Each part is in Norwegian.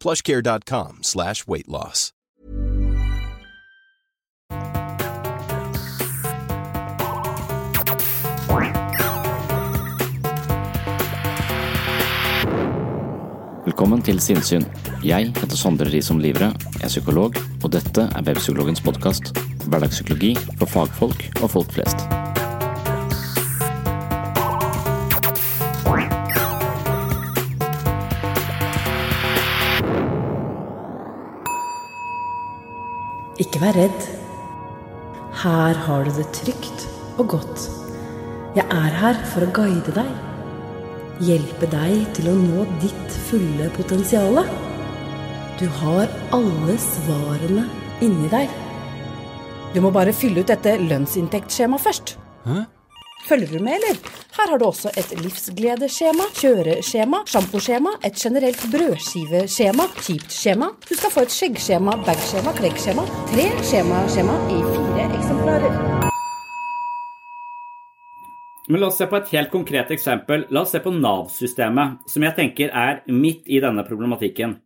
plushcare.com slash weight loss. Velkommen til Sinnsyn. Jeg heter Sondre Risom Livre, er psykolog, og dette er Webpsykologens podkast. Hverdagspsykologi for fagfolk og folk flest. Ikke vær redd. Her har du det trygt og godt. Jeg er her for å guide deg. Hjelpe deg til å nå ditt fulle potensial. Du har alle svarene inni deg. Du må bare fylle ut dette lønnsinntektsskjemaet først. Følger du med, eller? Her har du også et livsgledeskjema, kjøreskjema, sjamposkjema, et generelt brødskiveskjema, kjipt skjema. Du skal få et skjeggskjema, bagskjema, kleggskjema. Tre skjemaskjema i fire eksemplarer. Men la oss se på et helt konkret eksempel. La oss se på Nav-systemet, som jeg tenker er midt i denne problematikken.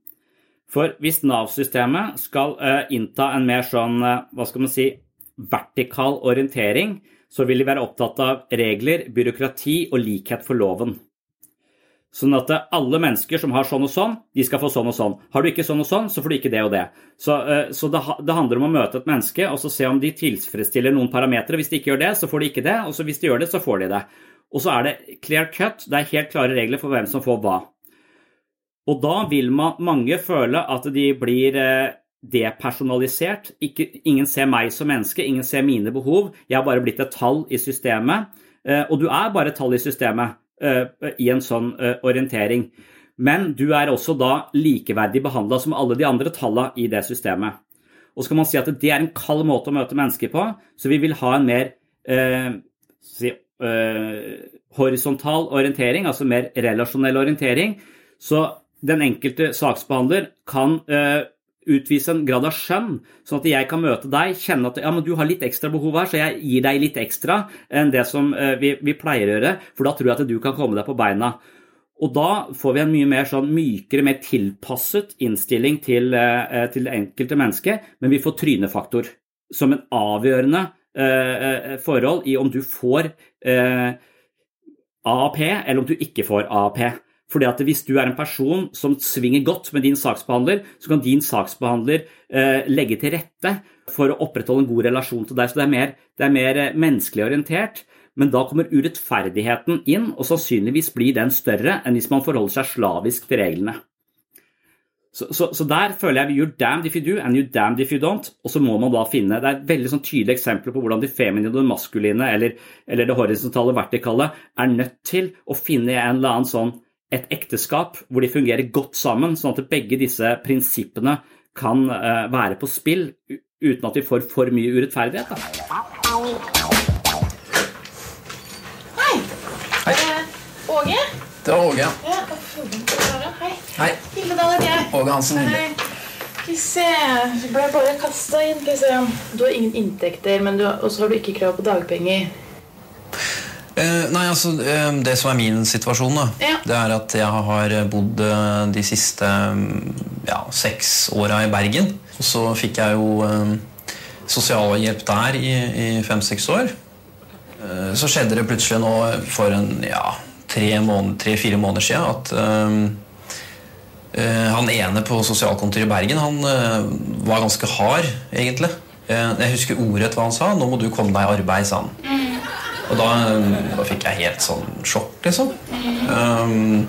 For hvis Nav-systemet skal eh, innta en mer sånn, eh, hva skal man si, vertikal orientering, så vil de være opptatt av regler, byråkrati og likhet for loven. Sånn at eh, alle mennesker som har sånn og sånn, de skal få sånn og sånn. Har du ikke sånn og sånn, så får du ikke det og det. Så, eh, så det, det, handler om å møte et menneske og så se om de tilfredsstiller noen parametere. Hvis de ikke gjør det, så får de ikke det, og hvis de gjør det, så får de det. Og så er det clear cut, det er helt klare regler for hvem som får hva. Og da vil man, mange føle at de blir eh, depersonalisert. Ikke, ingen ser meg som menneske, ingen ser mine behov. Jeg har bare blitt et tall i systemet. Eh, og du er bare et tall i systemet eh, i en sånn eh, orientering. Men du er også da likeverdig behandla som alle de andre tallene i det systemet. Og så kan man si at det er en kald måte å møte mennesker på, så vi vil ha en mer eh, si, eh, horisontal orientering, altså mer relasjonell orientering. Så den enkelte saksbehandler kan eh, utvise en grad av skjønn, sånn at jeg kan møte deg, kjenne at ja, du har litt ekstra behov her, så jeg gir deg litt ekstra enn det som eh, vi, vi pleier å gjøre, for da tror jeg at du kan komme deg på beina. Og da får vi en mye mer sånn mykere, mer tilpasset innstilling til, eh, til det enkelte mennesket, men vi får trynefaktor som en avgjørende eh, forhold i om du får eh, AAP eller om du ikke får AAP. Fordi at Hvis du er en person som svinger godt med din saksbehandler, så kan din saksbehandler eh, legge til rette for å opprettholde en god relasjon til deg. Så det er mer, det er mer eh, menneskelig orientert. Men da kommer urettferdigheten inn, og sannsynligvis blir den større enn hvis man forholder seg slavisk til reglene. Så, så, så, der føler jeg you're damned if you do and you're damned if you don't. Og så må man da finne Det er veldig sånn tydelige eksempler på hvordan de feminine og det maskuline eller, eller det horisontale vertikale er nødt til å finne en eller annen sånn et ekteskap hvor de fungerer godt sammen, sånn at begge disse prinsippene kan uh, være på spill uten at vi får for mye urettferdighet. Da. Hei. Hei. Åge? Det var Åge. Ja, Hei. Hei. Hilde Dahl heter jeg. Åge Hansen. Hei. Skal vi se ble bare kasta inn. Skal vi se. Du har ingen inntekter, men du har- og så har du ikke krav på dagpenger. Eh, nei, altså, eh, Det som er min situasjon, da, Ja. det er at jeg har bodd eh, de siste mm, ja, seks åra i Bergen. Og så fikk jeg jo eh, sosialhjelp der i, i fem-seks år. Eh, så skjedde det plutselig nå for en ja, tre-fire måned, tre, måneder siden at eh, eh, han ene på sosialkontoret i Bergen han var ganske hard, egentlig. Jeg husker ordrett hva han sa. 'Nå må du komme deg i arbeid', sa han. Og da, da fikk jeg helt sånn sjokk, liksom. Um,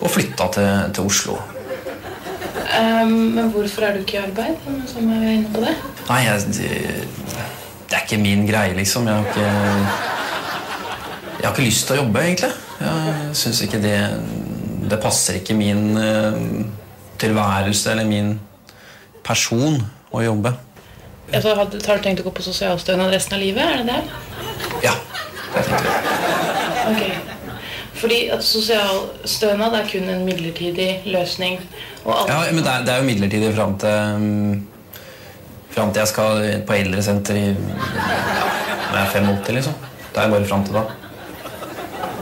og flytta til, til Oslo. Um, men hvorfor er du ikke i arbeid? Som er inne på det. Nei, jeg, det, det er ikke min greie, liksom. Jeg har ikke Jeg har ikke lyst til å jobbe, egentlig. Jeg syns ikke det Det passer ikke min eh, tilværelse eller min person å jobbe. Ja, har, du, har du tenkt å gå på sosialstønad resten av livet? Er det det? Ja, det tenkte jeg. Ok. Fordi at sosialstønad er kun en midlertidig løsning. Ja, men det er, det er jo midlertidig fram til um, Fram til jeg skal på eldresenter i når jeg er 85, liksom. Det er bare fram til da.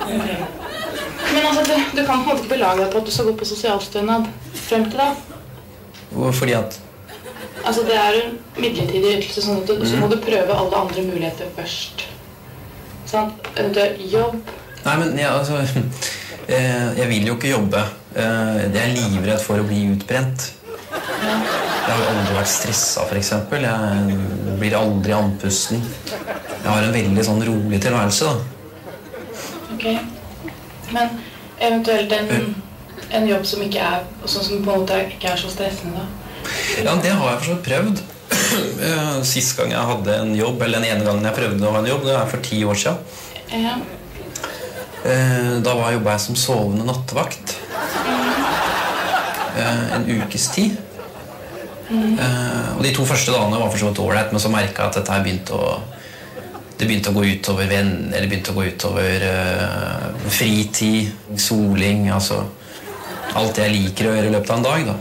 Men altså, du, du kan på en måte ikke belage deg på at du skal gå på sosialstønad frem til da. Fordi at Altså, det er en midlertidig ytelse, sånn at du, så må du prøve alle andre muligheter først. Sånn, eventuelt jobb. Nei, men jeg, altså eh, Jeg vil jo ikke jobbe. Eh, Jeg er livredd for å bli utbrent. Jeg har aldri vært stressa, f.eks. Jeg blir aldri andpusten. Jeg har en veldig sånn rolig tilværelse. da. Ok. Men eventuelt en, en jobb som ikke er sånn som på en måte ikke er så stressende, da. Ja, det har jeg for så vidt prøvd. Eh, Sist gang jeg hadde en jobb, eller den ene gangen jeg prøvde å ha en jobb, det er for ti år siden. Ja. Eh, Da var jobba jeg som sovende nattevakt. Eh, En ukes tid. Mm. Og de to første dagene var for så vidt ålreit, men så merka jeg at dette her begynte å det begynte å gå utover venner, det begynte å gå utover uh, fritid, soling altså Alt jeg liker å gjøre i løpet av en dag. da.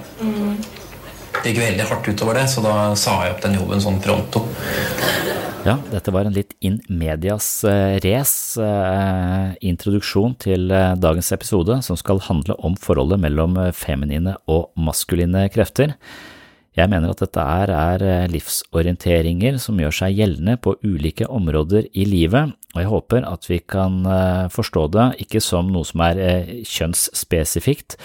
Det gikk veldig hardt utover det, så da sa jeg opp den jobben sånn pronto. Ja, dette var en litt in medias eh, race eh, introduksjon til eh, dagens episode, som skal handle om forholdet mellom feminine og maskuline krefter. Jeg mener at dette er, er livsorienteringer som gjør seg gjeldende på ulike områder i livet, og jeg håper at vi kan forstå det ikke som noe som er kjønnsspesifikt,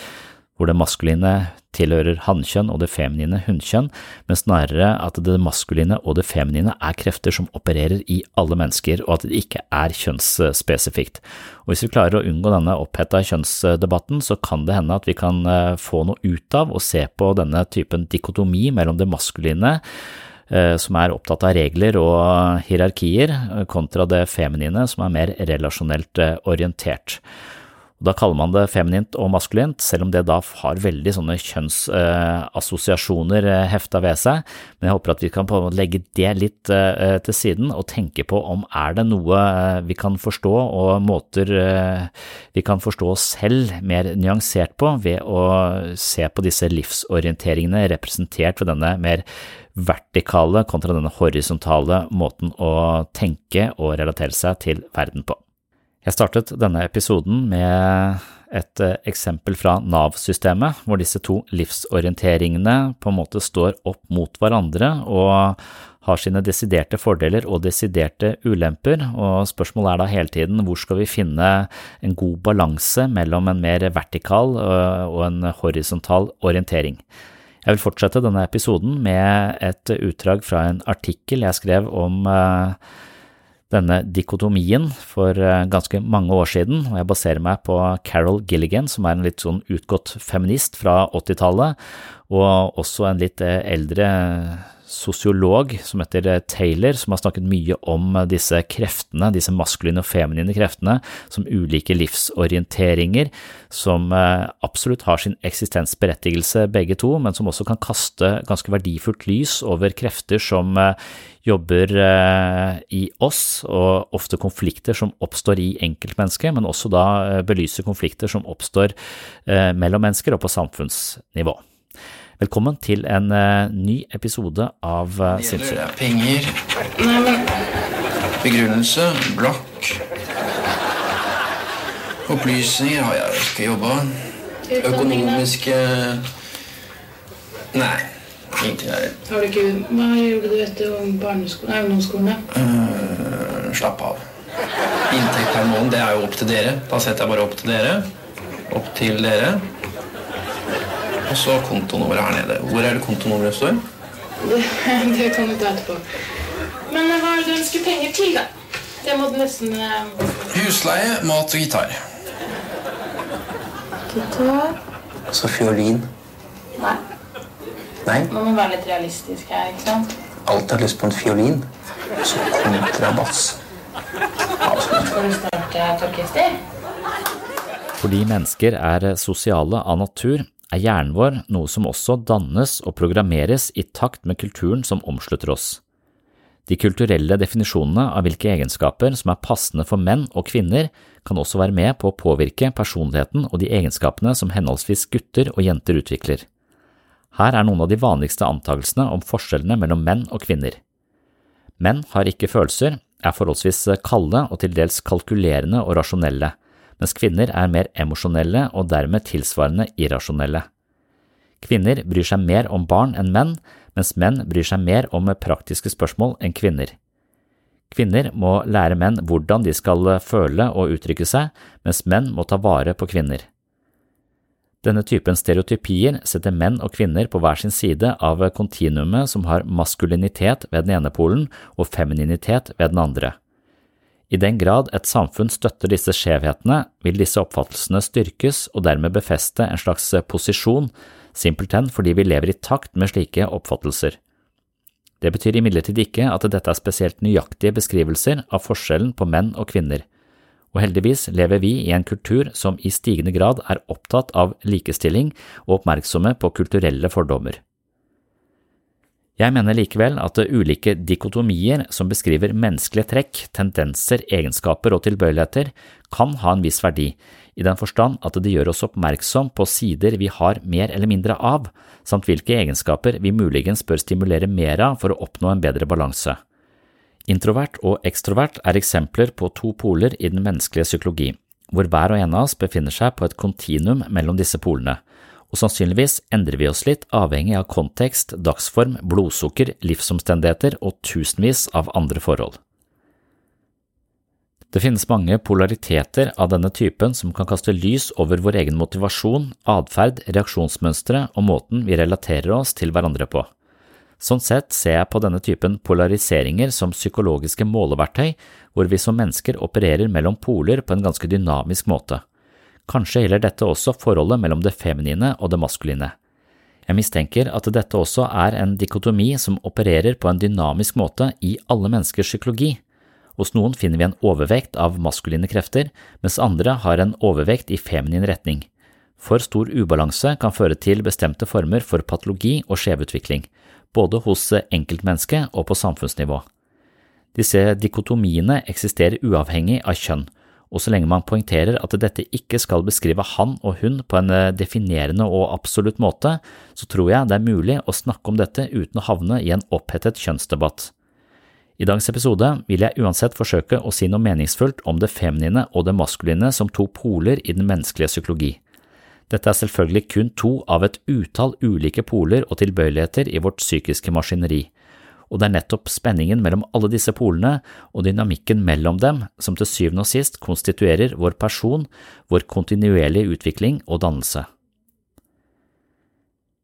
hvor det maskuline tilhører hannkjønn og det feminine hunnkjønn, men snarere at det maskuline og det feminine er krefter som opererer i alle mennesker, og at det ikke er kjønnsspesifikt. Og Hvis vi klarer å unngå denne oppheta kjønnsdebatten, så kan det hende at vi kan eh, få noe ut av å se på denne typen dikotomi mellom det maskuline, eh, som er opptatt av regler og hierarkier, kontra det feminine, som er mer relasjonelt eh, orientert. Da kaller man det feminint og maskulint, selv om det da har veldig sånne kjønnsassosiasjoner eh, hefta ved seg. Men jeg håper at vi kan på en måte legge det litt eh, til siden og tenke på om er det noe eh, vi kan forstå og måter vi kan forstå oss selv mer nyansert på ved å se på disse livsorienteringene representert ved denne mer vertikale kontra denne horisontale måten å tenke og relatere seg til verden på. Jeg startet denne episoden med et eh, eksempel fra Nav-systemet, hvor disse to livsorienteringene på en måte står opp mot hverandre og har sine desiderte fordeler og desiderte ulemper, og spørsmålet er da hele tiden hvor skal vi finne en god balanse mellom en mer vertikal øh, og en horisontal orientering. Jeg vil fortsette denne episoden med et utdrag fra en artikkel jeg skrev om øh, denne dikotomien for eh, ganske mange år siden, og jeg baserer meg på Carol Gilligan, som er en litt sånn utgått feminist fra 80-tallet, og også en litt eh, eldre sosiolog som heter eh, Taylor, som har snakket mye om disse kreftene, disse maskuline og feminine kreftene, som ulike livsorienteringer, som absolutt har sin eksistensberettigelse begge to, men som også kan kaste ganske verdifullt lys over krefter som jobber i oss, og ofte konflikter som oppstår i enkeltmennesket, men også da belyser konflikter som oppstår mellom mennesker og på samfunnsnivå. Velkommen til en uh, ny episode av uh, Sinnsyn. Det gjelder penger, Nei, men begrunnelse, blokk. Opplysninger har jeg ikke jobba. Økonomiske Nei, ingenting der. har du ikke Hva gjorde du etter barneskolen, ungdomsskolen? Øh, slapp av. Inntekt per måned, det er jo opp til dere. Da setter jeg bare opp til dere. Opp til dere. Og så kontonummeret her nede. Hvor er det kontonummeret står? Det, det kan du ta etterpå. Men hva er det du ønsker penger til, da? Det må du nesten eh, Husleie, mat og gitar. Gitar? Så fiolin. Nei. Nei, Nå må være litt realistisk her, ikke sant? Alt har lyst på en fiolin. Så kontrabass. Skal du starte et orkester? Fordi mennesker er sosiale av natur, er hjernen vår noe som også dannes og programmeres i takt med kulturen som omslutter oss. De kulturelle definisjonene av hvilke egenskaper som er passende for menn og kvinner, kan også være med på å påvirke personligheten og de egenskapene som henholdsvis gutter og jenter utvikler. Her er noen av de vanligste antakelsene om forskjellene mellom menn og kvinner. Menn har ikke følelser, er forholdsvis kalde og til dels kalkulerende og rasjonelle, mens kvinner er mer emosjonelle og dermed tilsvarende irrasjonelle. Kvinner bryr seg mer om barn enn menn, mens menn bryr seg mer om praktiske spørsmål enn kvinner. Kvinner må lære menn hvordan de skal føle og uttrykke seg, mens menn må ta vare på kvinner. Denne typen stereotypier setter menn og kvinner på hver sin side av kontinuumet som har maskulinitet ved den ene polen og femininitet ved den andre. I den grad et samfunn støtter disse skjevhetene, vil disse oppfattelsene styrkes og dermed befeste en slags posisjon, simpelthen fordi vi lever i takt med slike oppfattelser. Det betyr imidlertid ikke at dette er spesielt nøyaktige beskrivelser av forskjellen på menn og kvinner, og heldigvis lever vi i en kultur som i stigende grad er opptatt av likestilling og oppmerksomme på kulturelle fordommer. Jeg mener likevel at ulike dikotomier som beskriver menneskelige trekk, tendenser, egenskaper og tilbøyeligheter, kan ha en viss verdi, i den forstand at det gjør oss oppmerksom på sider vi har mer eller mindre av, samt hvilke egenskaper vi muligens bør stimulere mer av for å oppnå en bedre balanse. Introvert og ekstrovert er eksempler på to poler i den menneskelige psykologi, hvor hver og en av oss befinner seg på et kontinuum mellom disse polene, og sannsynligvis endrer vi oss litt avhengig av kontekst, dagsform, blodsukker, livsomstendigheter og tusenvis av andre forhold. Det finnes mange polariteter av denne typen som kan kaste lys over vår egen motivasjon, atferd, reaksjonsmønstre og måten vi relaterer oss til hverandre på. Sånn sett ser jeg på denne typen polariseringer som psykologiske måleverktøy, hvor vi som mennesker opererer mellom poler på en ganske dynamisk måte. Kanskje gjelder dette også forholdet mellom det feminine og det maskuline. Jeg mistenker at dette også er en dikotomi som opererer på en dynamisk måte i alle menneskers psykologi. Hos noen finner vi en overvekt av maskuline krefter, mens andre har en overvekt i feminin retning. For stor ubalanse kan føre til bestemte former for patologi og skjevutvikling, både hos enkeltmennesket og på samfunnsnivå. Disse dikotomiene eksisterer uavhengig av kjønn, og så lenge man poengterer at dette ikke skal beskrive han og hun på en definerende og absolutt måte, så tror jeg det er mulig å snakke om dette uten å havne i en opphetet kjønnsdebatt. I dagens episode vil jeg uansett forsøke å si noe meningsfullt om det feminine og det maskuline som to poler i den menneskelige psykologi. Dette er selvfølgelig kun to av et utall ulike poler og tilbøyeligheter i vårt psykiske maskineri, og det er nettopp spenningen mellom alle disse polene og dynamikken mellom dem som til syvende og sist konstituerer vår person, vår kontinuerlige utvikling og dannelse.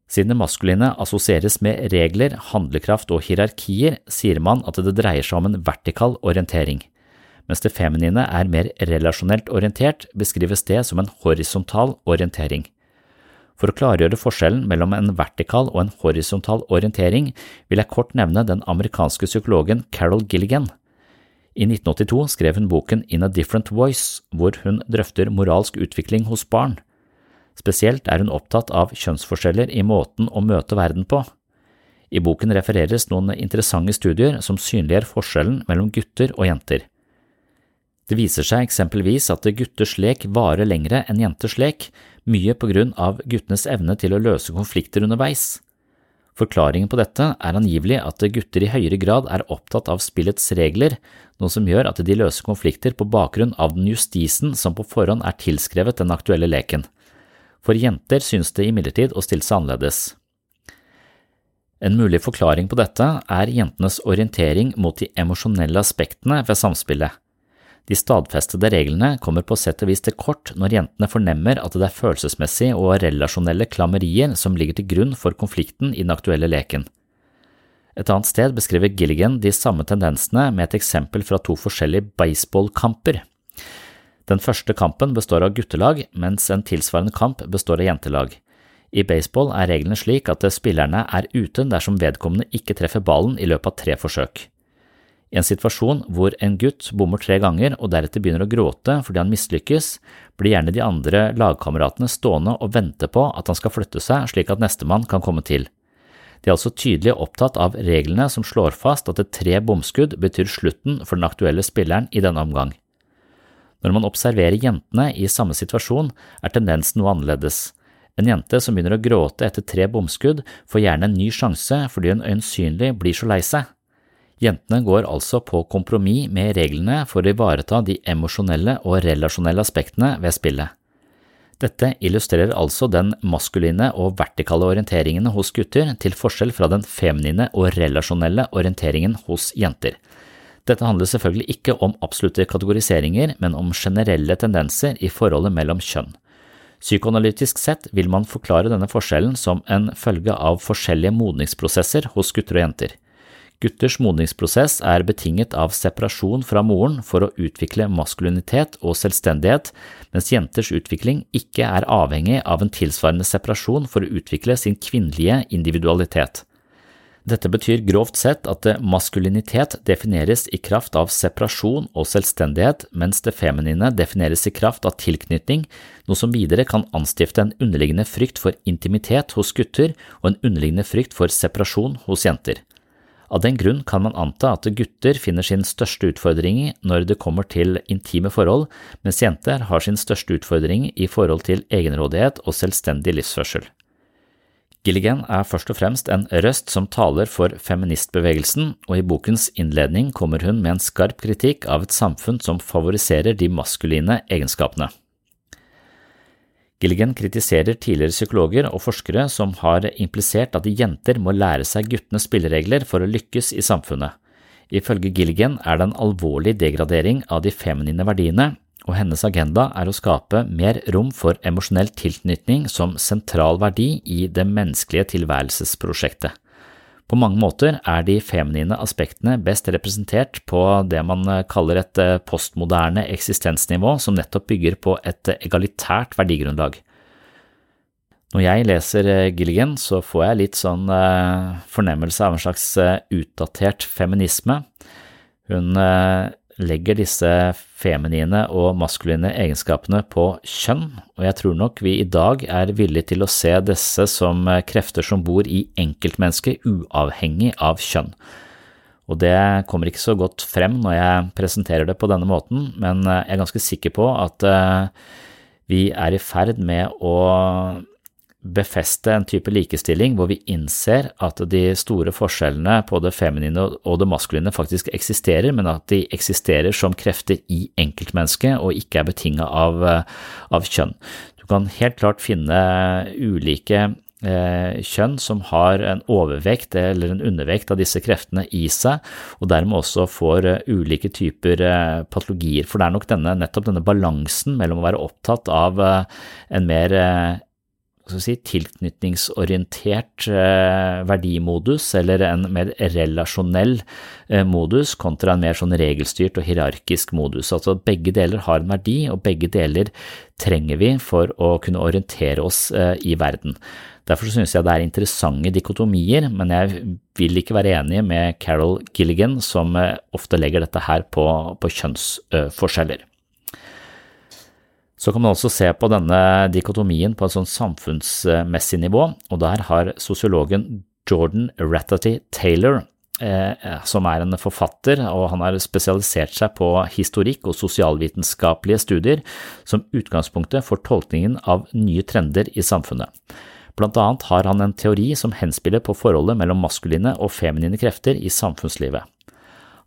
Siden det maskuline assosieres med regler, handlekraft og hierarkier, sier man at det dreier seg om en vertikal orientering. Mens det feminine er mer relasjonelt orientert, beskrives det som en horisontal orientering. For å klargjøre forskjellen mellom en vertikal og en horisontal orientering vil jeg kort nevne den amerikanske psykologen Carol Gilligan. I 1982 skrev hun boken In a Different Voice, hvor hun drøfter moralsk utvikling hos barn. Spesielt er hun opptatt av kjønnsforskjeller i måten å møte verden på. I boken refereres noen interessante studier som synliggjør forskjellen mellom gutter og jenter. Det viser seg eksempelvis at gutters lek varer lengre enn jenters lek, mye på grunn av guttenes evne til å løse konflikter underveis. Forklaringen på dette er angivelig at gutter i høyere grad er opptatt av spillets regler, noe som gjør at de løser konflikter på bakgrunn av den justisen som på forhånd er tilskrevet den aktuelle leken. For jenter synes det imidlertid å stille seg annerledes. En mulig forklaring på dette er jentenes orientering mot de emosjonelle aspektene ved samspillet. De stadfestede reglene kommer på sett og vis til kort når jentene fornemmer at det er følelsesmessige og relasjonelle klammerier som ligger til grunn for konflikten i den aktuelle leken. Et annet sted beskriver Gilligan de samme tendensene med et eksempel fra to forskjellige baseballkamper. Den første kampen består av guttelag, mens en tilsvarende kamp består av jentelag. I baseball er reglene slik at spillerne er ute dersom vedkommende ikke treffer ballen i løpet av tre forsøk. I en situasjon hvor en gutt bommer tre ganger og deretter begynner å gråte fordi han mislykkes, blir gjerne de andre lagkameratene stående og vente på at han skal flytte seg slik at nestemann kan komme til. De er altså tydelig opptatt av reglene som slår fast at et tre bomskudd betyr slutten for den aktuelle spilleren i denne omgang. Når man observerer jentene i samme situasjon, er tendensen noe annerledes. En jente som begynner å gråte etter tre bomskudd, får gjerne en ny sjanse fordi hun øyensynlig blir så lei seg. Jentene går altså på kompromiss med reglene for å ivareta de emosjonelle og relasjonelle aspektene ved spillet. Dette illustrerer altså den maskuline og vertikale orienteringen hos gutter, til forskjell fra den feminine og relasjonelle orienteringen hos jenter. Dette handler selvfølgelig ikke om absolutte kategoriseringer, men om generelle tendenser i forholdet mellom kjønn. Psykoanalytisk sett vil man forklare denne forskjellen som en følge av forskjellige modningsprosesser hos gutter og jenter. Gutters modningsprosess er betinget av separasjon fra moren for å utvikle maskulinitet og selvstendighet, mens jenters utvikling ikke er avhengig av en tilsvarende separasjon for å utvikle sin kvinnelige individualitet. Dette betyr grovt sett at maskulinitet defineres i kraft av separasjon og selvstendighet, mens det feminine defineres i kraft av tilknytning, noe som videre kan anstifte en underliggende frykt for intimitet hos gutter og en underliggende frykt for separasjon hos jenter. Av den grunn kan man anta at gutter finner sin største utfordring når det kommer til intime forhold, mens jenter har sin største utfordring i forhold til egenrådighet og selvstendig livsførsel. Gilligan er først og fremst en røst som taler for feministbevegelsen, og i bokens innledning kommer hun med en skarp kritikk av et samfunn som favoriserer de maskuline egenskapene. Gilligan kritiserer tidligere psykologer og forskere som har implisert at jenter må lære seg guttenes spilleregler for å lykkes i samfunnet. Ifølge Gilligan er det en alvorlig degradering av de feminine verdiene, og hennes agenda er å skape mer rom for emosjonell tilknytning som sentral verdi i det menneskelige tilværelsesprosjektet. På mange måter er de feminine aspektene best representert på det man kaller et eh, postmoderne eksistensnivå som nettopp bygger på et egalitært verdigrunnlag. Når jeg leser eh, Gilligan, så får jeg litt sånn eh, fornemmelse av en slags utdatert feminisme. Hun legger disse feminine og maskuline egenskapene på kjønn, og jeg tror nok vi i dag er villige til å se disse som krefter som bor i enkeltmennesket, uavhengig av kjønn. Og det kommer ikke så godt frem når jeg presenterer det på denne måten, men jeg er ganske sikker på at eh, vi er i ferd med å befeste en type likestilling hvor vi innser at de store forskjellene på det feminine og det maskuline faktisk eksisterer, men at de eksisterer som krefter i enkeltmennesket og ikke er betinget av, av kjønn. Du kan helt klart finne ulike eh, kjønn som har en overvekt eller en undervekt av disse kreftene i seg, og dermed også får ulike typer patologier. For det er nok denne, nettopp denne balansen mellom å være opptatt av en mer si, tilknytningsorientert eh, verdimodus, eller en mer relasjonell eh, modus, kontra en mer sånn regelstyrt og hierarkisk modus. Altså begge deler har en verdi, og begge deler trenger vi for å kunne orientere oss eh, i verden. Derfor synes jeg det er interessante dikotomier, men jeg vil ikke være enig med Carol Gilligan, som ofte legger dette her på, på kjønnsforskjeller. Så kan man også se på denne dikotomien på et sånn samfunnsmessig nivå, og der har sosiologen Jordan Rattatty Taylor, eh, som er en forfatter, og han har spesialisert seg på historikk og sosialvitenskapelige studier, som utgangspunktet for tolkningen av nye trender i samfunnet. Blant annet har han en teori som henspiller på forholdet mellom maskuline og feminine krefter i samfunnslivet.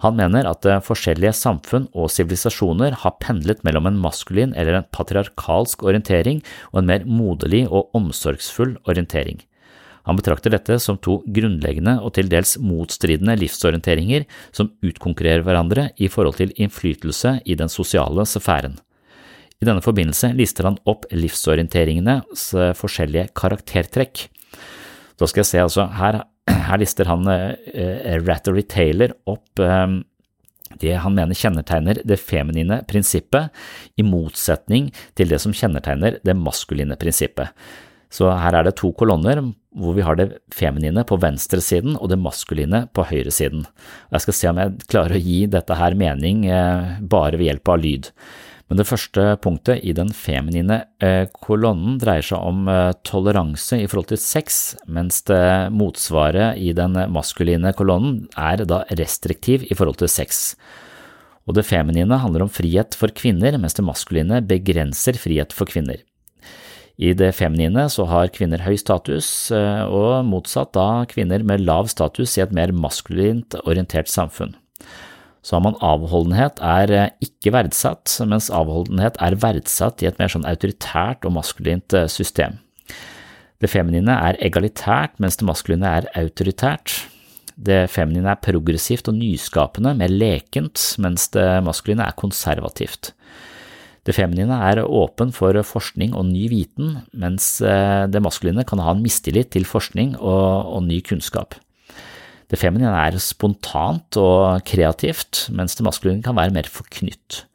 Han mener at eh, forskjellige samfunn og sivilisasjoner har pendlet mellom en maskulin eller en patriarkalsk orientering og en mer moderlig og omsorgsfull orientering. Han betrakter dette som to grunnleggende og til dels motstridende livsorienteringer som utkonkurrerer hverandre i forhold til innflytelse i den sosiale sfæren. I denne forbindelse lister han opp livsorienteringenes forskjellige karaktertrekk. Da skal jeg se, altså, her, her lister han uh, Rattery Taylor opp uh, det han mener kjennetegner det feminine prinsippet, i motsetning til det som kjennetegner det maskuline prinsippet. Så her er det to kolonner hvor vi har det feminine på venstresiden og det maskuline på høyresiden. Jeg skal se om jeg klarer å gi dette her mening bare ved hjelp av lyd. Men det første punktet i den feminine eh, kolonnen dreier seg om eh, toleranse i forhold til sex, mens det motsvaret i den maskuline kolonnen er da restriktiv i forhold til sex. Og det feminine handler om frihet for kvinner, mens det maskuline begrenser frihet for kvinner. I det feminine så har kvinner høy status, eh, og motsatt da kvinner med lav status i et mer maskulint orientert samfunn. Så har man avholdenhet er eh, ikke verdsatt, mens avholdenhet er verdsatt i et mer sånn autoritært og maskulint eh, system. Det feminine er egalitært, mens det maskuline er autoritært. Det feminine er progressivt og nyskapende, mer lekent, mens det maskuline er konservativt. Det feminine er åpen for forskning og ny viten, mens eh, det maskuline kan ha en mistillit til forskning og, og ny kunnskap. Det feminine er spontant og kreativt, mens det maskuline kan være mer forknytt.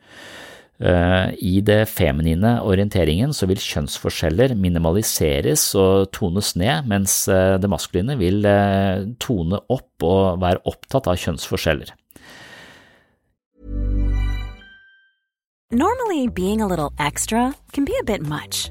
Eh, I det feminine orienteringen så vil kjønnsforskjeller minimaliseres og tones ned, mens eh, det maskuline vil eh, tone opp og være opptatt av kjønnsforskjeller. Normally being a little extra can be a bit much,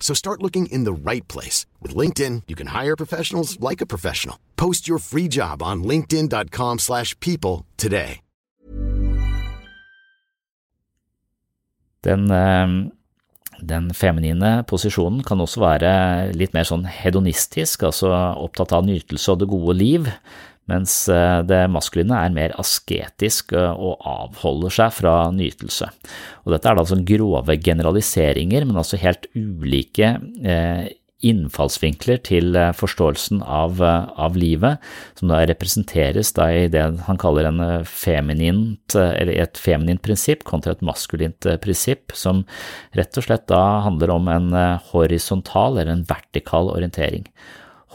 So start looking in the right place. With LinkedIn, you can hire professionals like a professional. Post your free job on linkedin.com slash people today. Den, ehm, den feminine posisjonen kan også være litt mer sånn hedonistisk, altså opptatt av nytelse og det gode liv, mens eh, det maskuline er mer asketisk eh, og avholder seg fra nytelse. Og dette er da altså grove generaliseringer, men altså helt ulike eh, innfallsvinkler til forståelsen av, av, livet, som da representeres da i det han kaller feminint, et feminint prinsipp kontra et maskulint prinsipp, som rett og slett da handler om en horisontal eller en vertikal orientering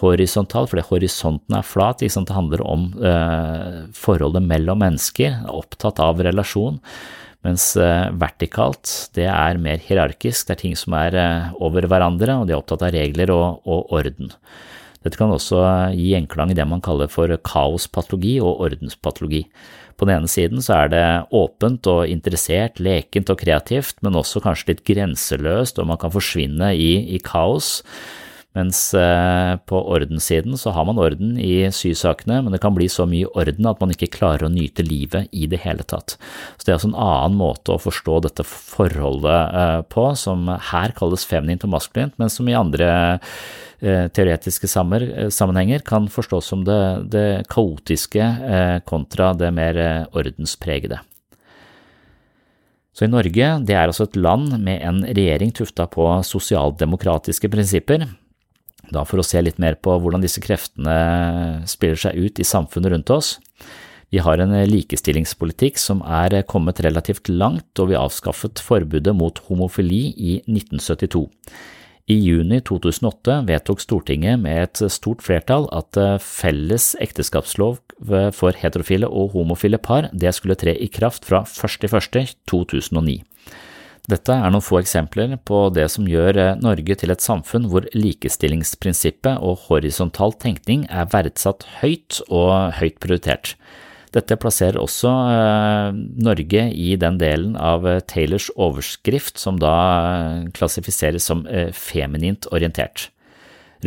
horisontal, fordi horisonten er flat. Det handler om eh, forholdet mellom mennesker, opptatt av relasjon. Mens eh, vertikalt, det er mer hierarkisk, det er ting som er eh, over hverandre, og de er opptatt av regler og, og orden. Dette kan også gi enklang i det man kaller for kaospatologi og ordenspatologi. På den ene siden så er det åpent og interessert, lekent og kreativt, men også kanskje litt grenseløst, og man kan forsvinne i, i kaos. Mens eh, på ordenssiden så har man orden i sysakene, men det kan bli så mye orden at man ikke klarer å nyte livet i det hele tatt. Så det er altså en annen måte å forstå dette forholdet eh, på, som her kalles feminint og maskulint, men som i andre eh, teoretiske sammenhenger kan forstås som det, det kaotiske kontra det mer ordenspregede. Så i Norge, det er altså et land med en regjering tufta på sosialdemokratiske prinsipper, da for å se litt mer på hvordan disse kreftene spiller seg ut i samfunnet rundt oss. Vi har en likestillingspolitikk som er kommet relativt langt, og vi avskaffet forbudet mot homofili i 1972. I juni 2008 vedtok Stortinget med et stort flertall at felles ekteskapslov for heterofile og homofile par skulle tre i kraft fra 1.1.2009. Dette er noen få eksempler på det som gjør eh, Norge til et samfunn hvor likestillingsprinsippet og horisontal tenkning er verdsatt høyt og høyt prioritert. Dette plasserer også eh, Norge i den delen av eh, Taylors overskrift som da klassifiseres som feminint orientert.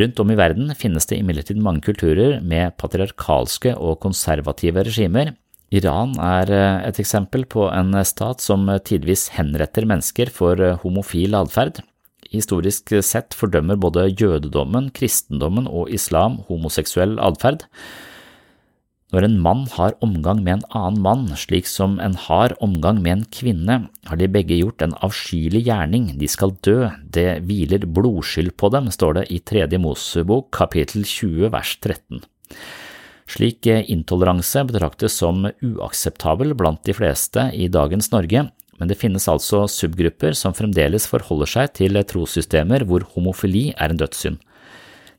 Rundt om i verden finnes det imidlertid mange kulturer med patriarkalske og konservative regimer, Iran er eh, et eksempel på en stat som tidvis henretter mennesker for eh, homofil atferd. Historisk sett fordømmer både jødedommen, kristendommen og islam homoseksuell atferd. Når en mann har omgang med en annen mann, slik som en har omgang med en kvinne, har de begge gjort en avskyelig gjerning, de skal dø, det hviler blodskyld på dem, står det i Tredje Mosebok kapittel 20 vers 13. Slik intoleranse betraktes som uakseptabel blant de fleste i dagens Norge, men det finnes altså subgrupper som fremdeles forholder seg til trossystemer hvor homofili er en dødssynd.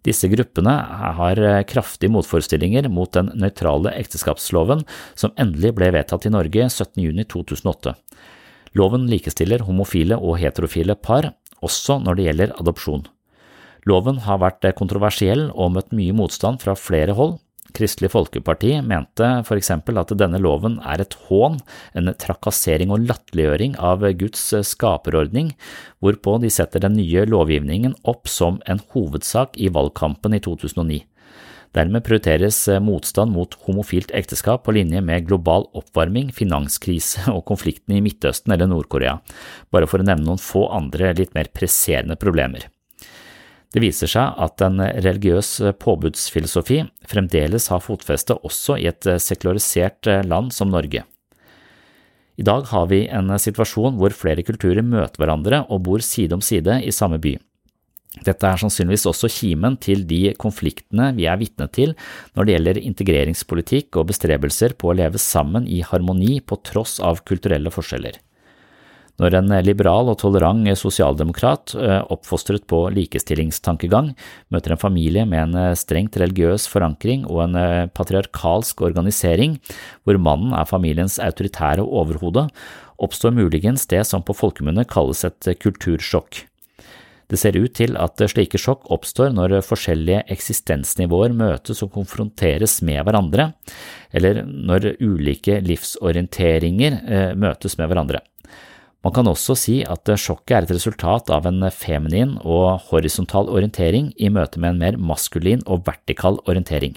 Disse gruppene har kraftige motforestillinger mot den nøytrale ekteskapsloven som endelig ble vedtatt i Norge 17.6.2008. Loven likestiller homofile og heterofile par, også når det gjelder adopsjon. Loven har vært kontroversiell og møtt mye motstand fra flere hold, Kristelig Folkeparti mente for eksempel at denne loven er et hån, en trakassering og latterliggjøring av Guds skaperordning, hvorpå de setter den nye lovgivningen opp som en hovedsak i valgkampen i 2009. Dermed prioriteres motstand mot homofilt ekteskap på linje med global oppvarming, finanskrise og konflikten i Midtøsten eller Nord-Korea, bare for å nevne noen få andre litt mer presserende problemer. Det viser seg at en religiøs påbudsfilosofi fremdeles har fotfeste også i et sekularisert land som Norge. I dag har vi en situasjon hvor flere kulturer møter hverandre og bor side om side i samme by. Dette er sannsynligvis også kimen til de konfliktene vi er vitne til når det gjelder integreringspolitikk og bestrebelser på å leve sammen i harmoni på tross av kulturelle forskjeller. Når en liberal og tolerant sosialdemokrat, eh, oppfostret på likestillingstankegang, møter en familie med en eh, strengt religiøs forankring og en eh, patriarkalsk organisering, hvor mannen er familiens autoritære overhode, oppstår muligens det som på folkemunne kalles et kultursjokk. Det ser ut til at slike sjokk oppstår når forskjellige eksistensnivåer møtes og konfronteres med hverandre, eller når ulike livsorienteringer møtes med hverandre. Man kan også si at sjokket er et resultat av en feminin og horisontal orientering i møte med en mer maskulin og vertikal orientering.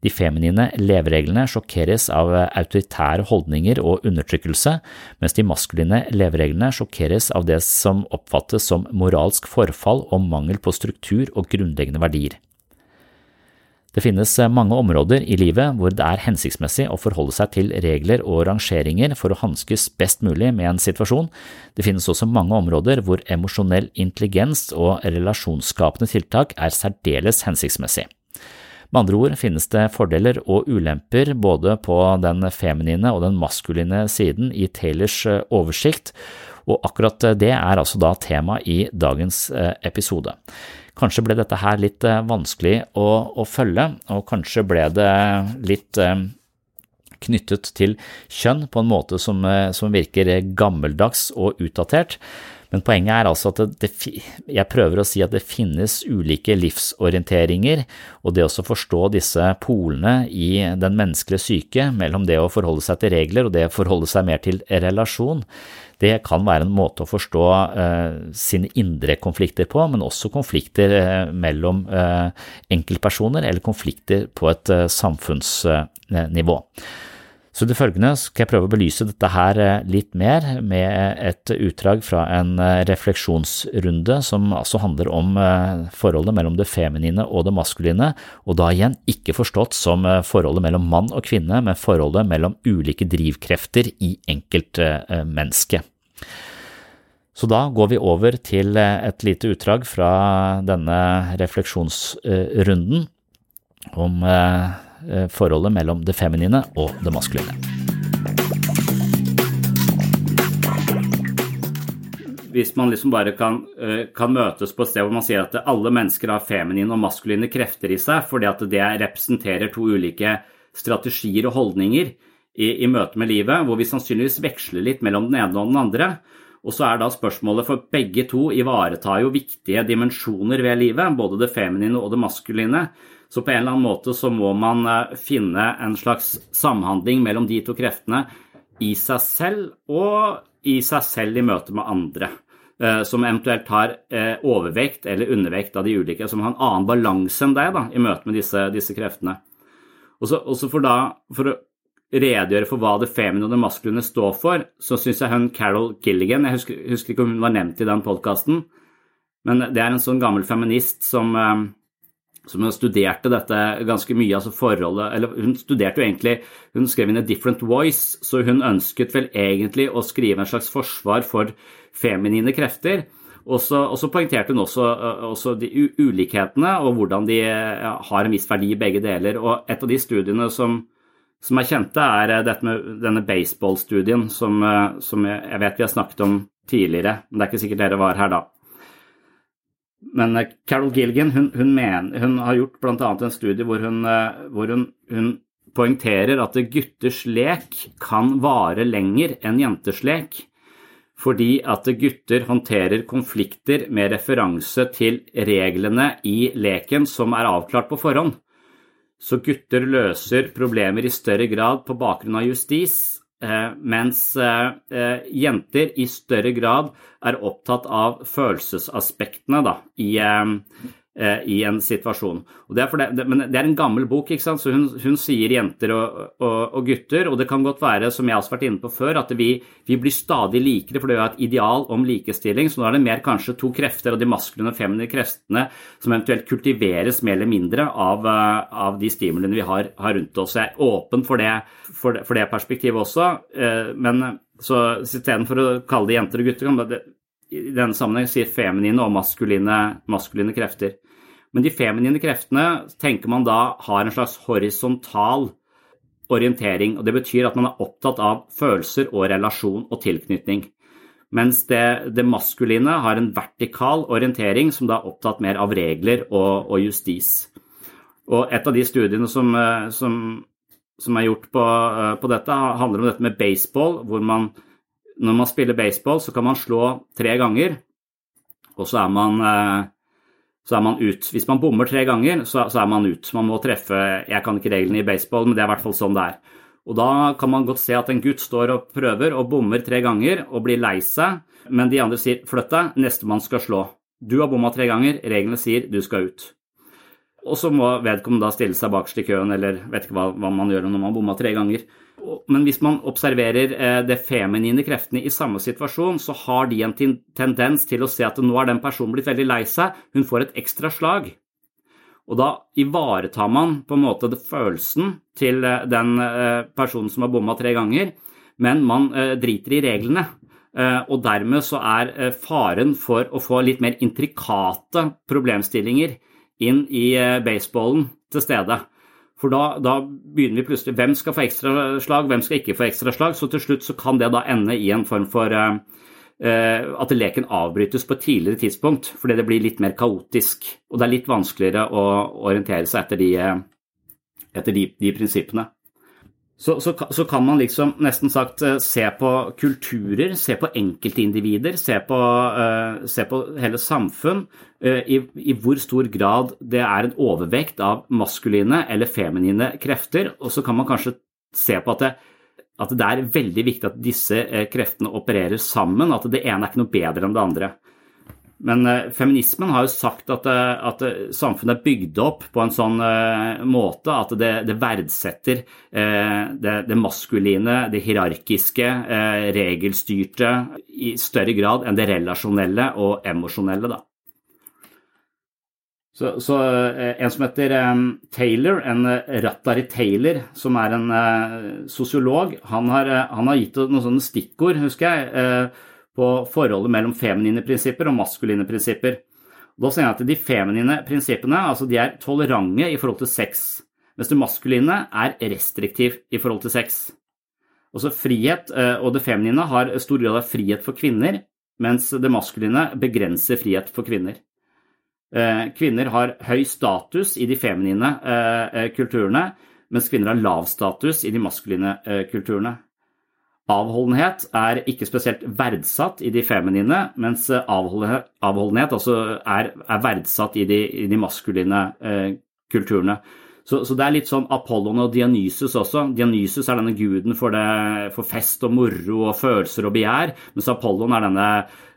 De feminine levereglene sjokkeres av autoritære holdninger og undertrykkelse, mens de maskuline levereglene sjokkeres av det som oppfattes som moralsk forfall og mangel på struktur og grunnleggende verdier. Det finnes eh, mange områder i livet hvor det er hensiktsmessig å forholde seg til regler og rangeringer for å hanskes best mulig med en situasjon. Det finnes også mange områder hvor emosjonell intelligens og relasjonsskapende tiltak er særdeles hensiktsmessig. Med andre ord finnes det fordeler og ulemper både på den feminine og den maskuline siden i Taylors eh, oversikt, og akkurat det er altså da tema i dagens eh, episode. Kanskje ble dette her litt eh, vanskelig å, å følge, og kanskje ble det litt eh, knyttet til kjønn på en måte som, eh, som virker gammeldags og utdatert. Men poenget er altså at det, jeg prøver å si at det finnes ulike livsorienteringer, og det å forstå disse polene i den menneskelige syke mellom det å forholde seg til regler og det å forholde seg mer til relasjon, det kan være en måte å forstå eh, sine indre konflikter på, men også konflikter eh, mellom eh, enkeltpersoner eller konflikter på et eh, samfunnsnivå. Så det følgende skal jeg prøve å belyse dette her eh, litt mer med et utdrag fra en eh, refleksjonsrunde som altså handler om eh, forholdet mellom det feminine og det maskuline, og da igjen ikke forstått som forholdet mellom mann og kvinne, men forholdet mellom ulike drivkrefter i enkeltmennesket. Så da går vi over til et lite utdrag fra denne refleksjonsrunden om Eh, forholdet mellom det feminine og det maskuline. Hvis man liksom bare kan, eh, kan, møtes på et sted hvor man sier at alle mennesker har feminine og maskuline krefter i seg, fordi at det representerer to ulike strategier og holdninger i, i møte med livet, hvor vi sannsynligvis veksler litt mellom den ene og den andre. Og så er da spørsmålet for begge to ivaretar jo viktige dimensjoner ved livet, både det feminine og det maskuline. Så på en eller annen måte så må man eh, finne en slags samhandling mellom de to kreftene i seg selv og i seg selv i møte med andre. Eh, som eventuelt har eh, overvekt eller undervekt av de ulike, som har en annen balanse enn deg da, i møte med disse, disse kreftene. Også, også for, da, for å redegjøre for hva det feminine og det maskuline står for, så syns jeg hun Carol Gilligan Jeg husker, husker, ikke om hun var nevnt i den podkasten, men det er en sånn gammel feminist som som studerte dette ganske mye, altså forholdet Eller hun studerte jo egentlig Hun skrev inn A Different Voice, så hun ønsket vel egentlig å skrive en slags forsvar for feminine krefter. Og så, poengterte hun også, også, de ulikhetene og hvordan de har en viss verdi i begge deler. Og et av de studiene som, som er kjente, er dette med denne baseballstudien som, som jeg vet vi har snakket om tidligere, men det er ikke sikkert dere var her da. Men eh, Carol Gilgan hun, hun, mener, hun har gjort bl.a. en studie hvor, hun, eh, hvor hun, poengterer at gutters lek kan vare lenger enn jenters lek, fordi at gutter håndterer konflikter med referanse til reglene i leken som er avklart på forhånd. Så gutter løser problemer i større grad på bakgrunn av justis, mens eh, eh, jenter i større grad er opptatt av følelsesaspektene da, i, Eh, i en situasjon. Det er, det, men det er en gammel bok, ikke sant? så hun, hun sier jenter og, og, og, gutter. Og det kan godt være, som jeg også har vært inne på før, at vi, vi blir stadig likere, for det er et ideal om likestilling. Så nå er det mer kanskje to krefter og de maskuline og feminine kreftene som eventuelt kultiveres mer eller mindre av, eh, av de stimulene vi har, har, rundt oss. Jeg er åpen for det, for for det perspektivet også. Eh, men så istedenfor å kalle det jenter og gutter, kan det i denne sammenheng sier feminine og maskuline, maskuline, krefter. Men de feminine kreftene tenker man da har en slags horisontal orientering. og Det betyr at man er opptatt av følelser og relasjon og tilknytning. Mens det, det maskuline har en vertikal orientering som da er opptatt mer av regler og, og justis. Og Et av de studiene som, som, som er gjort på, på dette, handler om dette med baseball, hvor man når man spiller baseball, så kan man slå tre ganger, og så er man, eh, så er man ut. Hvis man bommer tre ganger, så, er man ut. Man må treffe Jeg kan ikke reglene i baseball, men det er i hvert fall sånn det er. Og da kan man godt se at en gutt står og prøver og bommer tre ganger og blir lei seg, men de andre sier 'flytt deg, nestemann skal slå'. Du har bomma tre ganger, reglene sier du skal ut. Og så må vedkommende da stille seg bakerst i køen, eller vet ikke hva, hva man gjør når man bomma tre ganger. Men hvis man observerer eh, det feminine kreftene i samme situasjon, så har de en tendens til å se at nå er den personen blitt veldig lei seg, hun får et ekstra slag. Og da ivaretar man på en måte følelsen til eh, den eh, personen som har bomma tre ganger, men man driter i reglene. Og dermed så er faren for å få litt mer intrikate problemstillinger inn i baseballen til stede. For da, da, begynner vi plutselig Hvem skal få ekstraslag, hvem skal ikke få ekstraslag? Så til slutt så kan det da ende i en form for uh, at leken avbrytes på et tidligere tidspunkt, fordi det blir litt mer kaotisk. Og det er litt vanskeligere å orientere seg etter de, etter de, de prinsippene. Så, så, så, kan man liksom nesten sagt eh, se på kulturer, se på enkeltindivider, se på, uh, se på hele samfunn, uh, i, i, hvor stor grad det er en overvekt av maskuline eller feminine krefter. Og så kan man kanskje se på at det, at det er veldig viktig at disse kreftene opererer sammen, at det ene er ikke noe bedre enn det andre. Men uh, feminismen har jo sagt at, uh, at uh, samfunnet er bygd opp på en sånn måte at det, det verdsetter det, det, maskuline, det hierarkiske, regelstyrte i større grad enn det relasjonelle og emosjonelle. Da. Så, så En som heter Taylor, en Rattari Taylor, som er en sosiolog, han har, han har gitt noen sånne stikkord, husker jeg på forholdet mellom feminine prinsipper og maskuline prinsipper. Da sier jeg at De feminine prinsippene altså de er tolerante i forhold til sex, mens det maskuline er restriktiv i forhold til sex. Også frihet eh, og det feminine har stor grad av frihet for kvinner, mens det maskuline begrenser frihet for kvinner. Eh, kvinner har høy status i de feminine eh, kulturene, mens kvinner har lav status i de maskuline kulturene. Avholdenhet er ikke spesielt verdsatt i de feminine, mens avholdenhet, avholdenhet er, er, verdsatt i de, i de maskuline eh, kulturene. Så, så, det er litt sånn Apollon og Dionysus også. Dionysus er denne guden for, det, for, fest og moro og følelser og begjær, mens Apollon er denne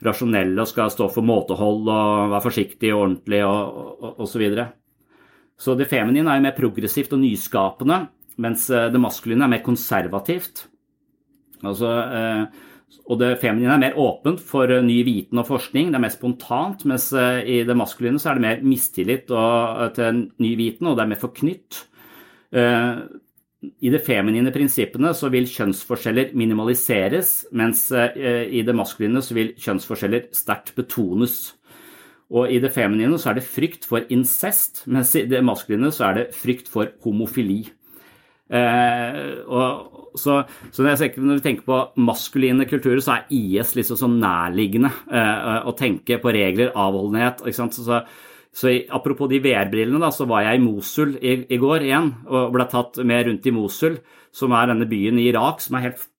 rasjonelle og skal stå for måtehold og være forsiktig og ordentlig og, og, og så videre. Så det feminine er jo mer progressivt og nyskapende, mens eh, det maskuline er mer konservativt. Altså, eh, og det feminine er mer åpent for eh, ny viten og forskning, det er mer spontant, mens eh, i det maskuline så er det mer mistillit til ny viten, og det er mer forknytt. I de feminine prinsippene så vil kjønnsforskjeller minimaliseres, mens i det maskuline så vil kjønnsforskjeller sterkt betones. Og i det feminine så er det frykt for incest, mens i det maskuline så er det frykt for homofili. Og så, så når, når, vi tenker på maskuline kulturer, så er IS liksom så nærliggende eh, å tenke på regler, avholdenhet. Så, så, så Apropos de VR-brillene, så var jeg i Mosul i, i, går igjen og ble tatt med rundt i Mosul, som er denne byen i Irak som er helt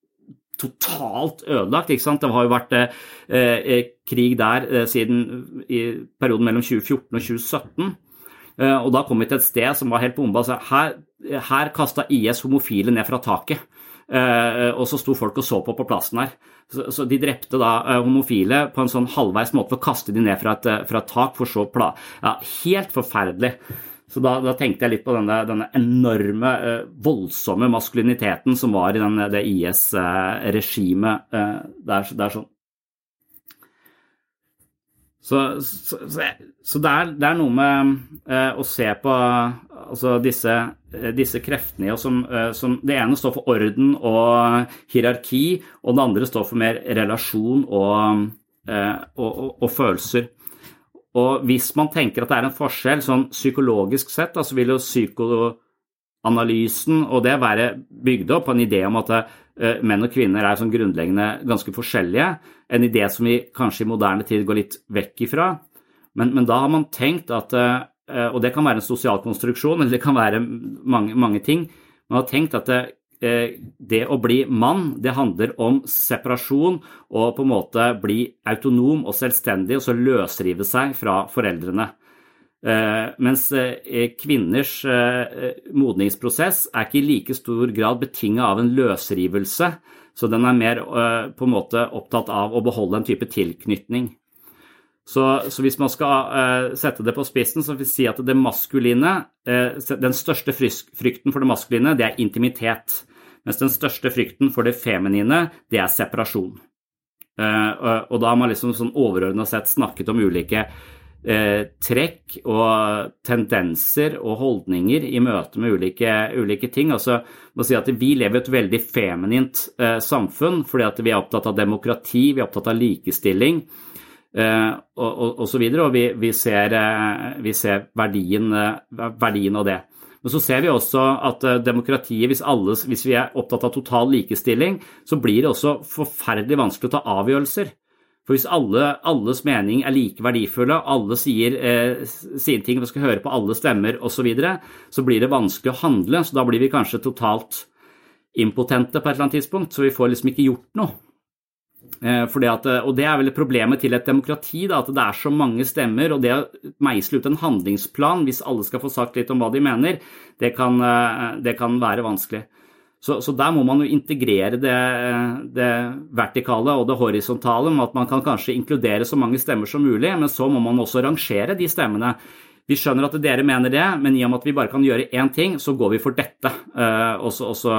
totalt ødelagt. Det har jo vært eh, eh krig der eh, siden i perioden mellom 2014 og 2017. Eh, og da kom vi til et sted som var helt bomba. Altså, her, her kasta IS homofile ned fra taket. Uh, og så sto folk og så på på plassen her. Så, så de drepte da uh, homofile på en sånn halvveis måte for å kaste de ned fra et, fra et tak, for så pla... Ja, helt forferdelig. Så da, da, tenkte jeg litt på denne, denne enorme, uh, voldsomme maskuliniteten som var i den, det IS-regimet der, der, sånn. Så, så, så det, er, det, er, noe med eh, å se på altså disse, eh, disse, kreftene som, eh, som, Det ene står for orden og hierarki, og det andre står for mer relasjon og, eh, og, og, og følelser. Og hvis man tenker at det er en forskjell sånn psykologisk sett, så vil jo psykoanalysen og det være bygd opp på en idé om at Eh, menn og kvinner er sånn grunnleggende ganske forskjellige. En idé som vi kanskje i moderne tid går litt vekk ifra. Men, men da har man tenkt at eh, Og det kan være en sosial konstruksjon, eller det kan være mange, mange ting. Man har tenkt at det, eh, det å bli mann, det handler om separasjon og på en måte bli autonom og selvstendig, og så løsrive seg fra foreldrene. Eh, mens kvinners modningsprosess er ikke i like stor grad betinga av en løsrivelse, så den er mer på en måte opptatt av å beholde en type tilknytning. Så, så hvis man skal sette det på spissen, så vil jeg si at det maskuline Den største frykten for det maskuline, det er intimitet. Mens den største frykten for det feminine, det er separasjon. Og da har man liksom sånn overordna sett snakket om ulike eh, trekk og tendenser og holdninger i møte med ulike, ulike ting. Altså, må si at Vi lever i et veldig feminint eh, samfunn fordi at vi er opptatt av demokrati, vi er opptatt av likestilling eh, og, og, og, så videre, og vi, vi ser, eh, vi ser verdien, eh, verdien, av det. Men så ser vi også at demokratiet, hvis, alle, hvis vi er opptatt av total likestilling, så blir det også forferdelig vanskelig å ta avgjørelser. For hvis alle, alles mening er like verdifulle, alle sier eh, sine ting, vi skal høre på alle stemmer osv., så, videre, så blir det vanskelig å handle. Så da blir vi kanskje totalt impotente på et eller annet tidspunkt, så vi får liksom ikke gjort noe. Eh, at, og det er vel problemet til et demokrati, da, at det er så mange stemmer. Og det å meisle ut en handlingsplan hvis alle skal få sagt litt om hva de mener, det kan, eh, det kan være vanskelig. Så, så, der må man jo integrere det, det, vertikale og det horisontale med at man kan kanskje inkludere så mange stemmer som mulig, men så må man også rangere de stemmene. Vi skjønner at dere mener det, men i og med at vi bare kan gjøre én ting, så går vi for dette. Også, også,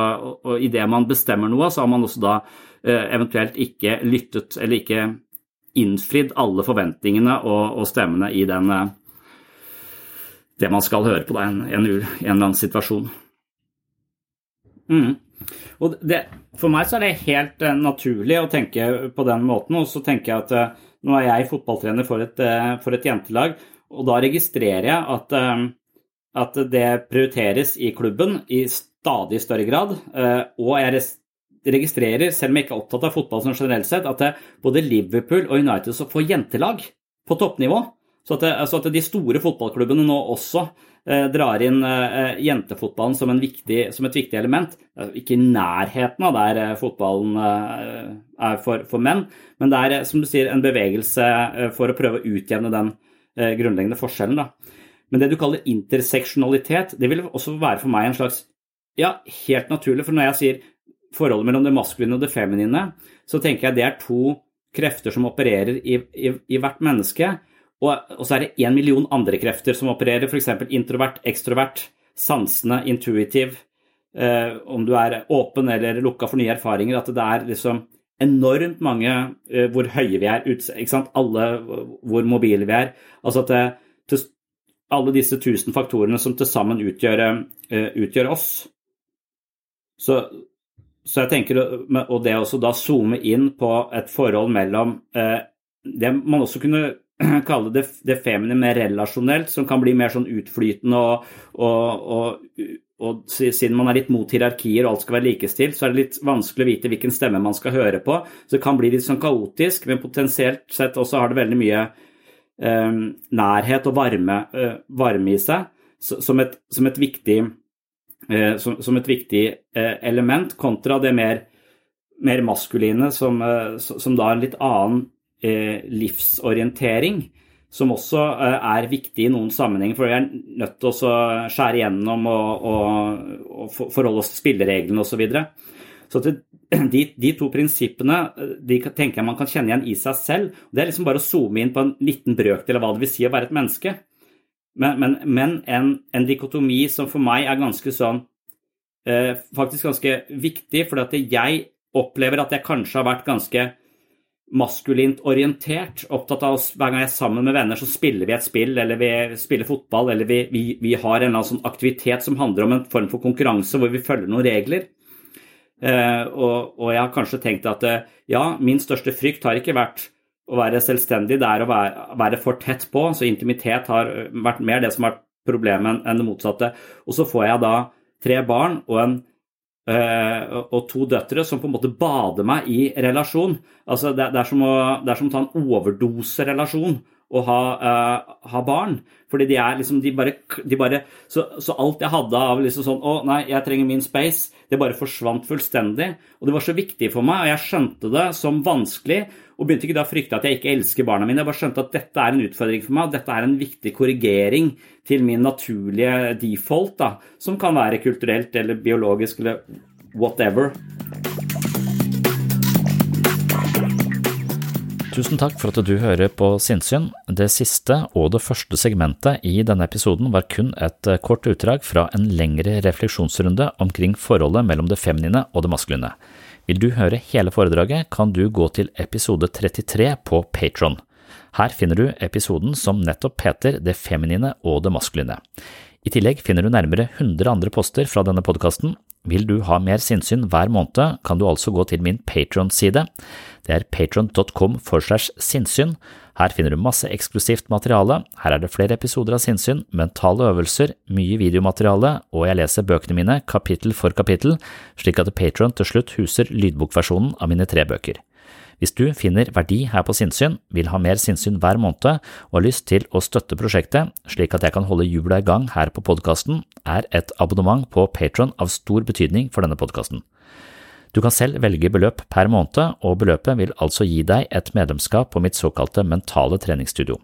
og, idet man bestemmer noe, så har man også da uh, eventuelt ikke lyttet eller ikke innfridd alle forventningene og, og stemmene i den, uh, det man skal høre på da, en, en, en eller annen situasjon. Mm. Og det, for meg så er det helt uh, naturlig å tenke på den måten. Og så tenker jeg at uh, nå er jeg fotballtrener for et, uh, for et, jentelag, og da registrerer jeg at, at, det prioriteres i klubben i stadig større grad. og jeg registrerer, selv om jeg ikke er opptatt av fotball som generelt sett, at både Liverpool og United får jentelag på toppnivå. Så at, så at de store fotballklubbene nå også Eh, drar inn eh, jentefotballen som, viktig, som, et viktig element. Ikke i nærheten av der eh, fotballen er for, for, menn, men det er som du sier, en bevegelse for å prøve å utjevne den grunnleggende forskjellen. Da. Men det du kaller interseksjonalitet, det vil også være for meg en slags Ja, helt naturlig, for når jeg sier forholdet mellom det maskuline og det feminine, så tenker jeg det er to krefter som opererer i, i, i hvert menneske. Og, så er det én million andre krefter som opererer, f.eks. introvert, ekstrovert, sansende, intuitiv. Eh, om du er åpen eller lukka for nye erfaringer. At det er liksom enormt mange eh, hvor høye vi er, ikke sant? alle hvor mobile vi er. Altså at det, til, alle disse tusen faktorene som til sammen utgjør, uh, utgjør oss. Så, så, jeg tenker, og det å da zoome inn på et forhold mellom uh, Det man også kunne kalle det det feminine mer relasjonelt, som kan bli mer sånn utflytende og, og, og, og, siden man er litt mot hierarkier og alt skal være likestilt, så er det litt vanskelig å vite hvilken stemme man skal høre på. Så det kan bli litt sånn kaotisk, men potensielt sett også har det veldig mye eh, nærhet og varme, eh, varme, i seg som et, som et viktig, eh, som, som et viktig eh, element, kontra det mer, mer maskuline, som, eh, som da en litt annen livsorientering, som også eh, er viktig i noen sammenhenger. For vi er nødt til å skjære igjennom og, og, og forholde oss til spillereglene osv. Så, så de, de, to prinsippene eh, de tenker jeg man kan kjenne igjen i seg selv. Det er liksom bare å zoome inn på en liten brøkdel av hva det vil si å være et menneske. Men, men, men en, en, dikotomi som for meg er ganske sånn eh, Faktisk ganske viktig, fordi at jeg opplever at jeg kanskje har vært ganske maskulint orientert. Opptatt av oss hver gang jeg er sammen med venner, så spiller vi et spill, eller vi spiller fotball, eller vi, vi, vi har en eller annen sånn aktivitet som handler om en form for konkurranse hvor vi følger noen regler. Eh, og, og, jeg har kanskje tenkt at eh, ja, min største frykt har ikke vært å være selvstendig, det er å være, være for tett på. Så intimitet har vært mer det som har vært problemet enn det motsatte. Og så får jeg da tre barn og en og to døtre som på en måte bader meg i relasjon. Altså det, er å, det, er som å, ta en overdoserelasjon å ha, uh, ha, barn. Fordi de er liksom de bare, de bare så, så, alt jeg hadde av liksom sånn Å, nei, jeg trenger min space. Det bare forsvant fullstendig. Og det var så viktig for meg, og jeg skjønte det som vanskelig. Og begynte ikke da å frykte at jeg ikke elsker barna mine. Jeg bare skjønte at dette er en utfordring for meg, dette er en viktig korrigering til min naturlige default, da, som kan være kulturelt eller biologisk eller whatever. Tusen takk for at du hører på Sinnsyn. Det siste og det første segmentet i denne episoden var kun et kort utdrag fra en lengre refleksjonsrunde omkring forholdet mellom det feminine og det maskuline. Vil du høre hele foredraget, kan du gå til episode 33 på Patron. Her finner du episoden som nettopp heter Det feminine og det maskuline. I tillegg finner du nærmere 100 andre poster fra denne podkasten. Vil du ha mer sinnssyn hver måned, kan du altså gå til min Patron-side. Det er patron.com for slash sinnssyn. Her finner du masse eksklusivt materiale, her er det flere episoder av sinnssyn, mentale øvelser, mye videomateriale, og jeg leser bøkene mine kapittel for kapittel, slik at Patron til slutt huser lydbokversjonen av mine tre bøker. Hvis du finner verdi her på Sinnsyn, vil ha mer sinnssyn hver måned og har lyst til å støtte prosjektet slik at jeg kan holde hjula i gang her på podkasten, er et abonnement på Patron av stor betydning for denne podkasten. Du kan selv velge beløp per måned, og beløpet vil altså gi deg et medlemskap på mitt såkalte mentale treningsstudio.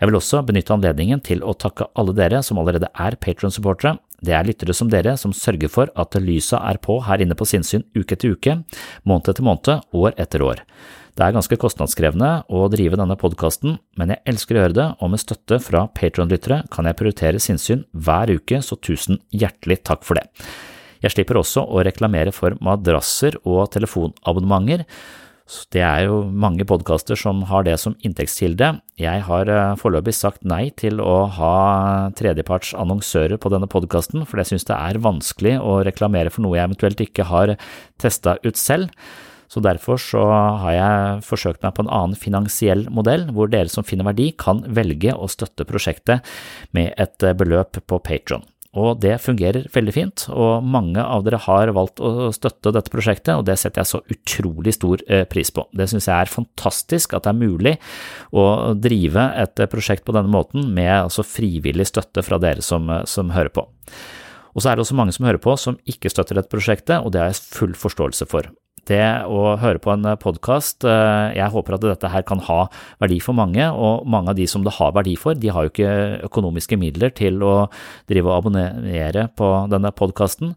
Jeg vil også benytte anledningen til å takke alle dere som allerede er Patron-supportere. Det er lyttere som dere som sørger for at lysa er på her inne på sinnssyn uke etter uke, måned etter måned, år etter år. Det er ganske kostnadskrevende å drive denne podkasten, men jeg elsker å gjøre det, og med støtte fra Patron-lyttere kan jeg prioritere sinnssyn hver uke, så tusen hjertelig takk for det. Jeg slipper også å reklamere for madrasser og telefonabonnementer, det er jo mange podkaster som har det som inntektskilde. Jeg har eh, foreløpig sagt nei til å ha tredjeparts annonsører på denne podkasten, for jeg synes det er vanskelig å reklamere for noe jeg eventuelt ikke har testa ut selv. Så derfor så har jeg forsøkt meg på en annen finansiell modell, hvor dere som finner verdi kan velge å støtte prosjektet med et beløp på Patron. Og det fungerer veldig fint, og mange av dere har valgt å støtte dette prosjektet, og det setter jeg så utrolig stor eh, pris på. Det synes jeg er fantastisk at det er mulig å drive et prosjekt på denne måten med altså frivillig støtte fra dere som, som hører på. Og så er det også mange som hører på som ikke støtter dette prosjektet, og det har jeg full forståelse for det å høre på en podkast. Eh, jeg håper at dette her kan ha verdi for mange, og mange av de som det har verdi for, de har jo ikke økonomiske midler til å drive og abonnere på denne podkasten.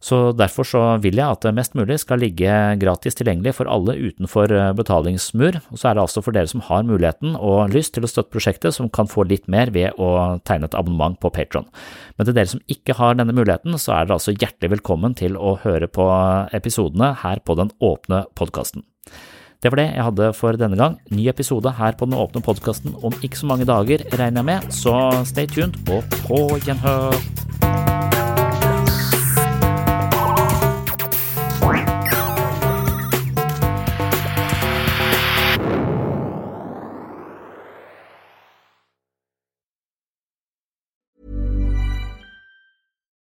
Så derfor så vil jeg at det mest mulig skal ligge gratis tilgjengelig for alle utenfor eh, betalingsmur, og så er det altså for dere som har muligheten og lyst til å støtte prosjektet, som kan få litt mer ved å tegne et abonnement på Patron. Men til dere som ikke har denne muligheten, så er dere altså hjertelig velkommen til å høre på episodene her på den åpne podkasten. Det var det jeg hadde for denne gang. Ny episode her på den åpne podkasten om ikke så mange dager, regner jeg med, så stay tuned og på gjenhør!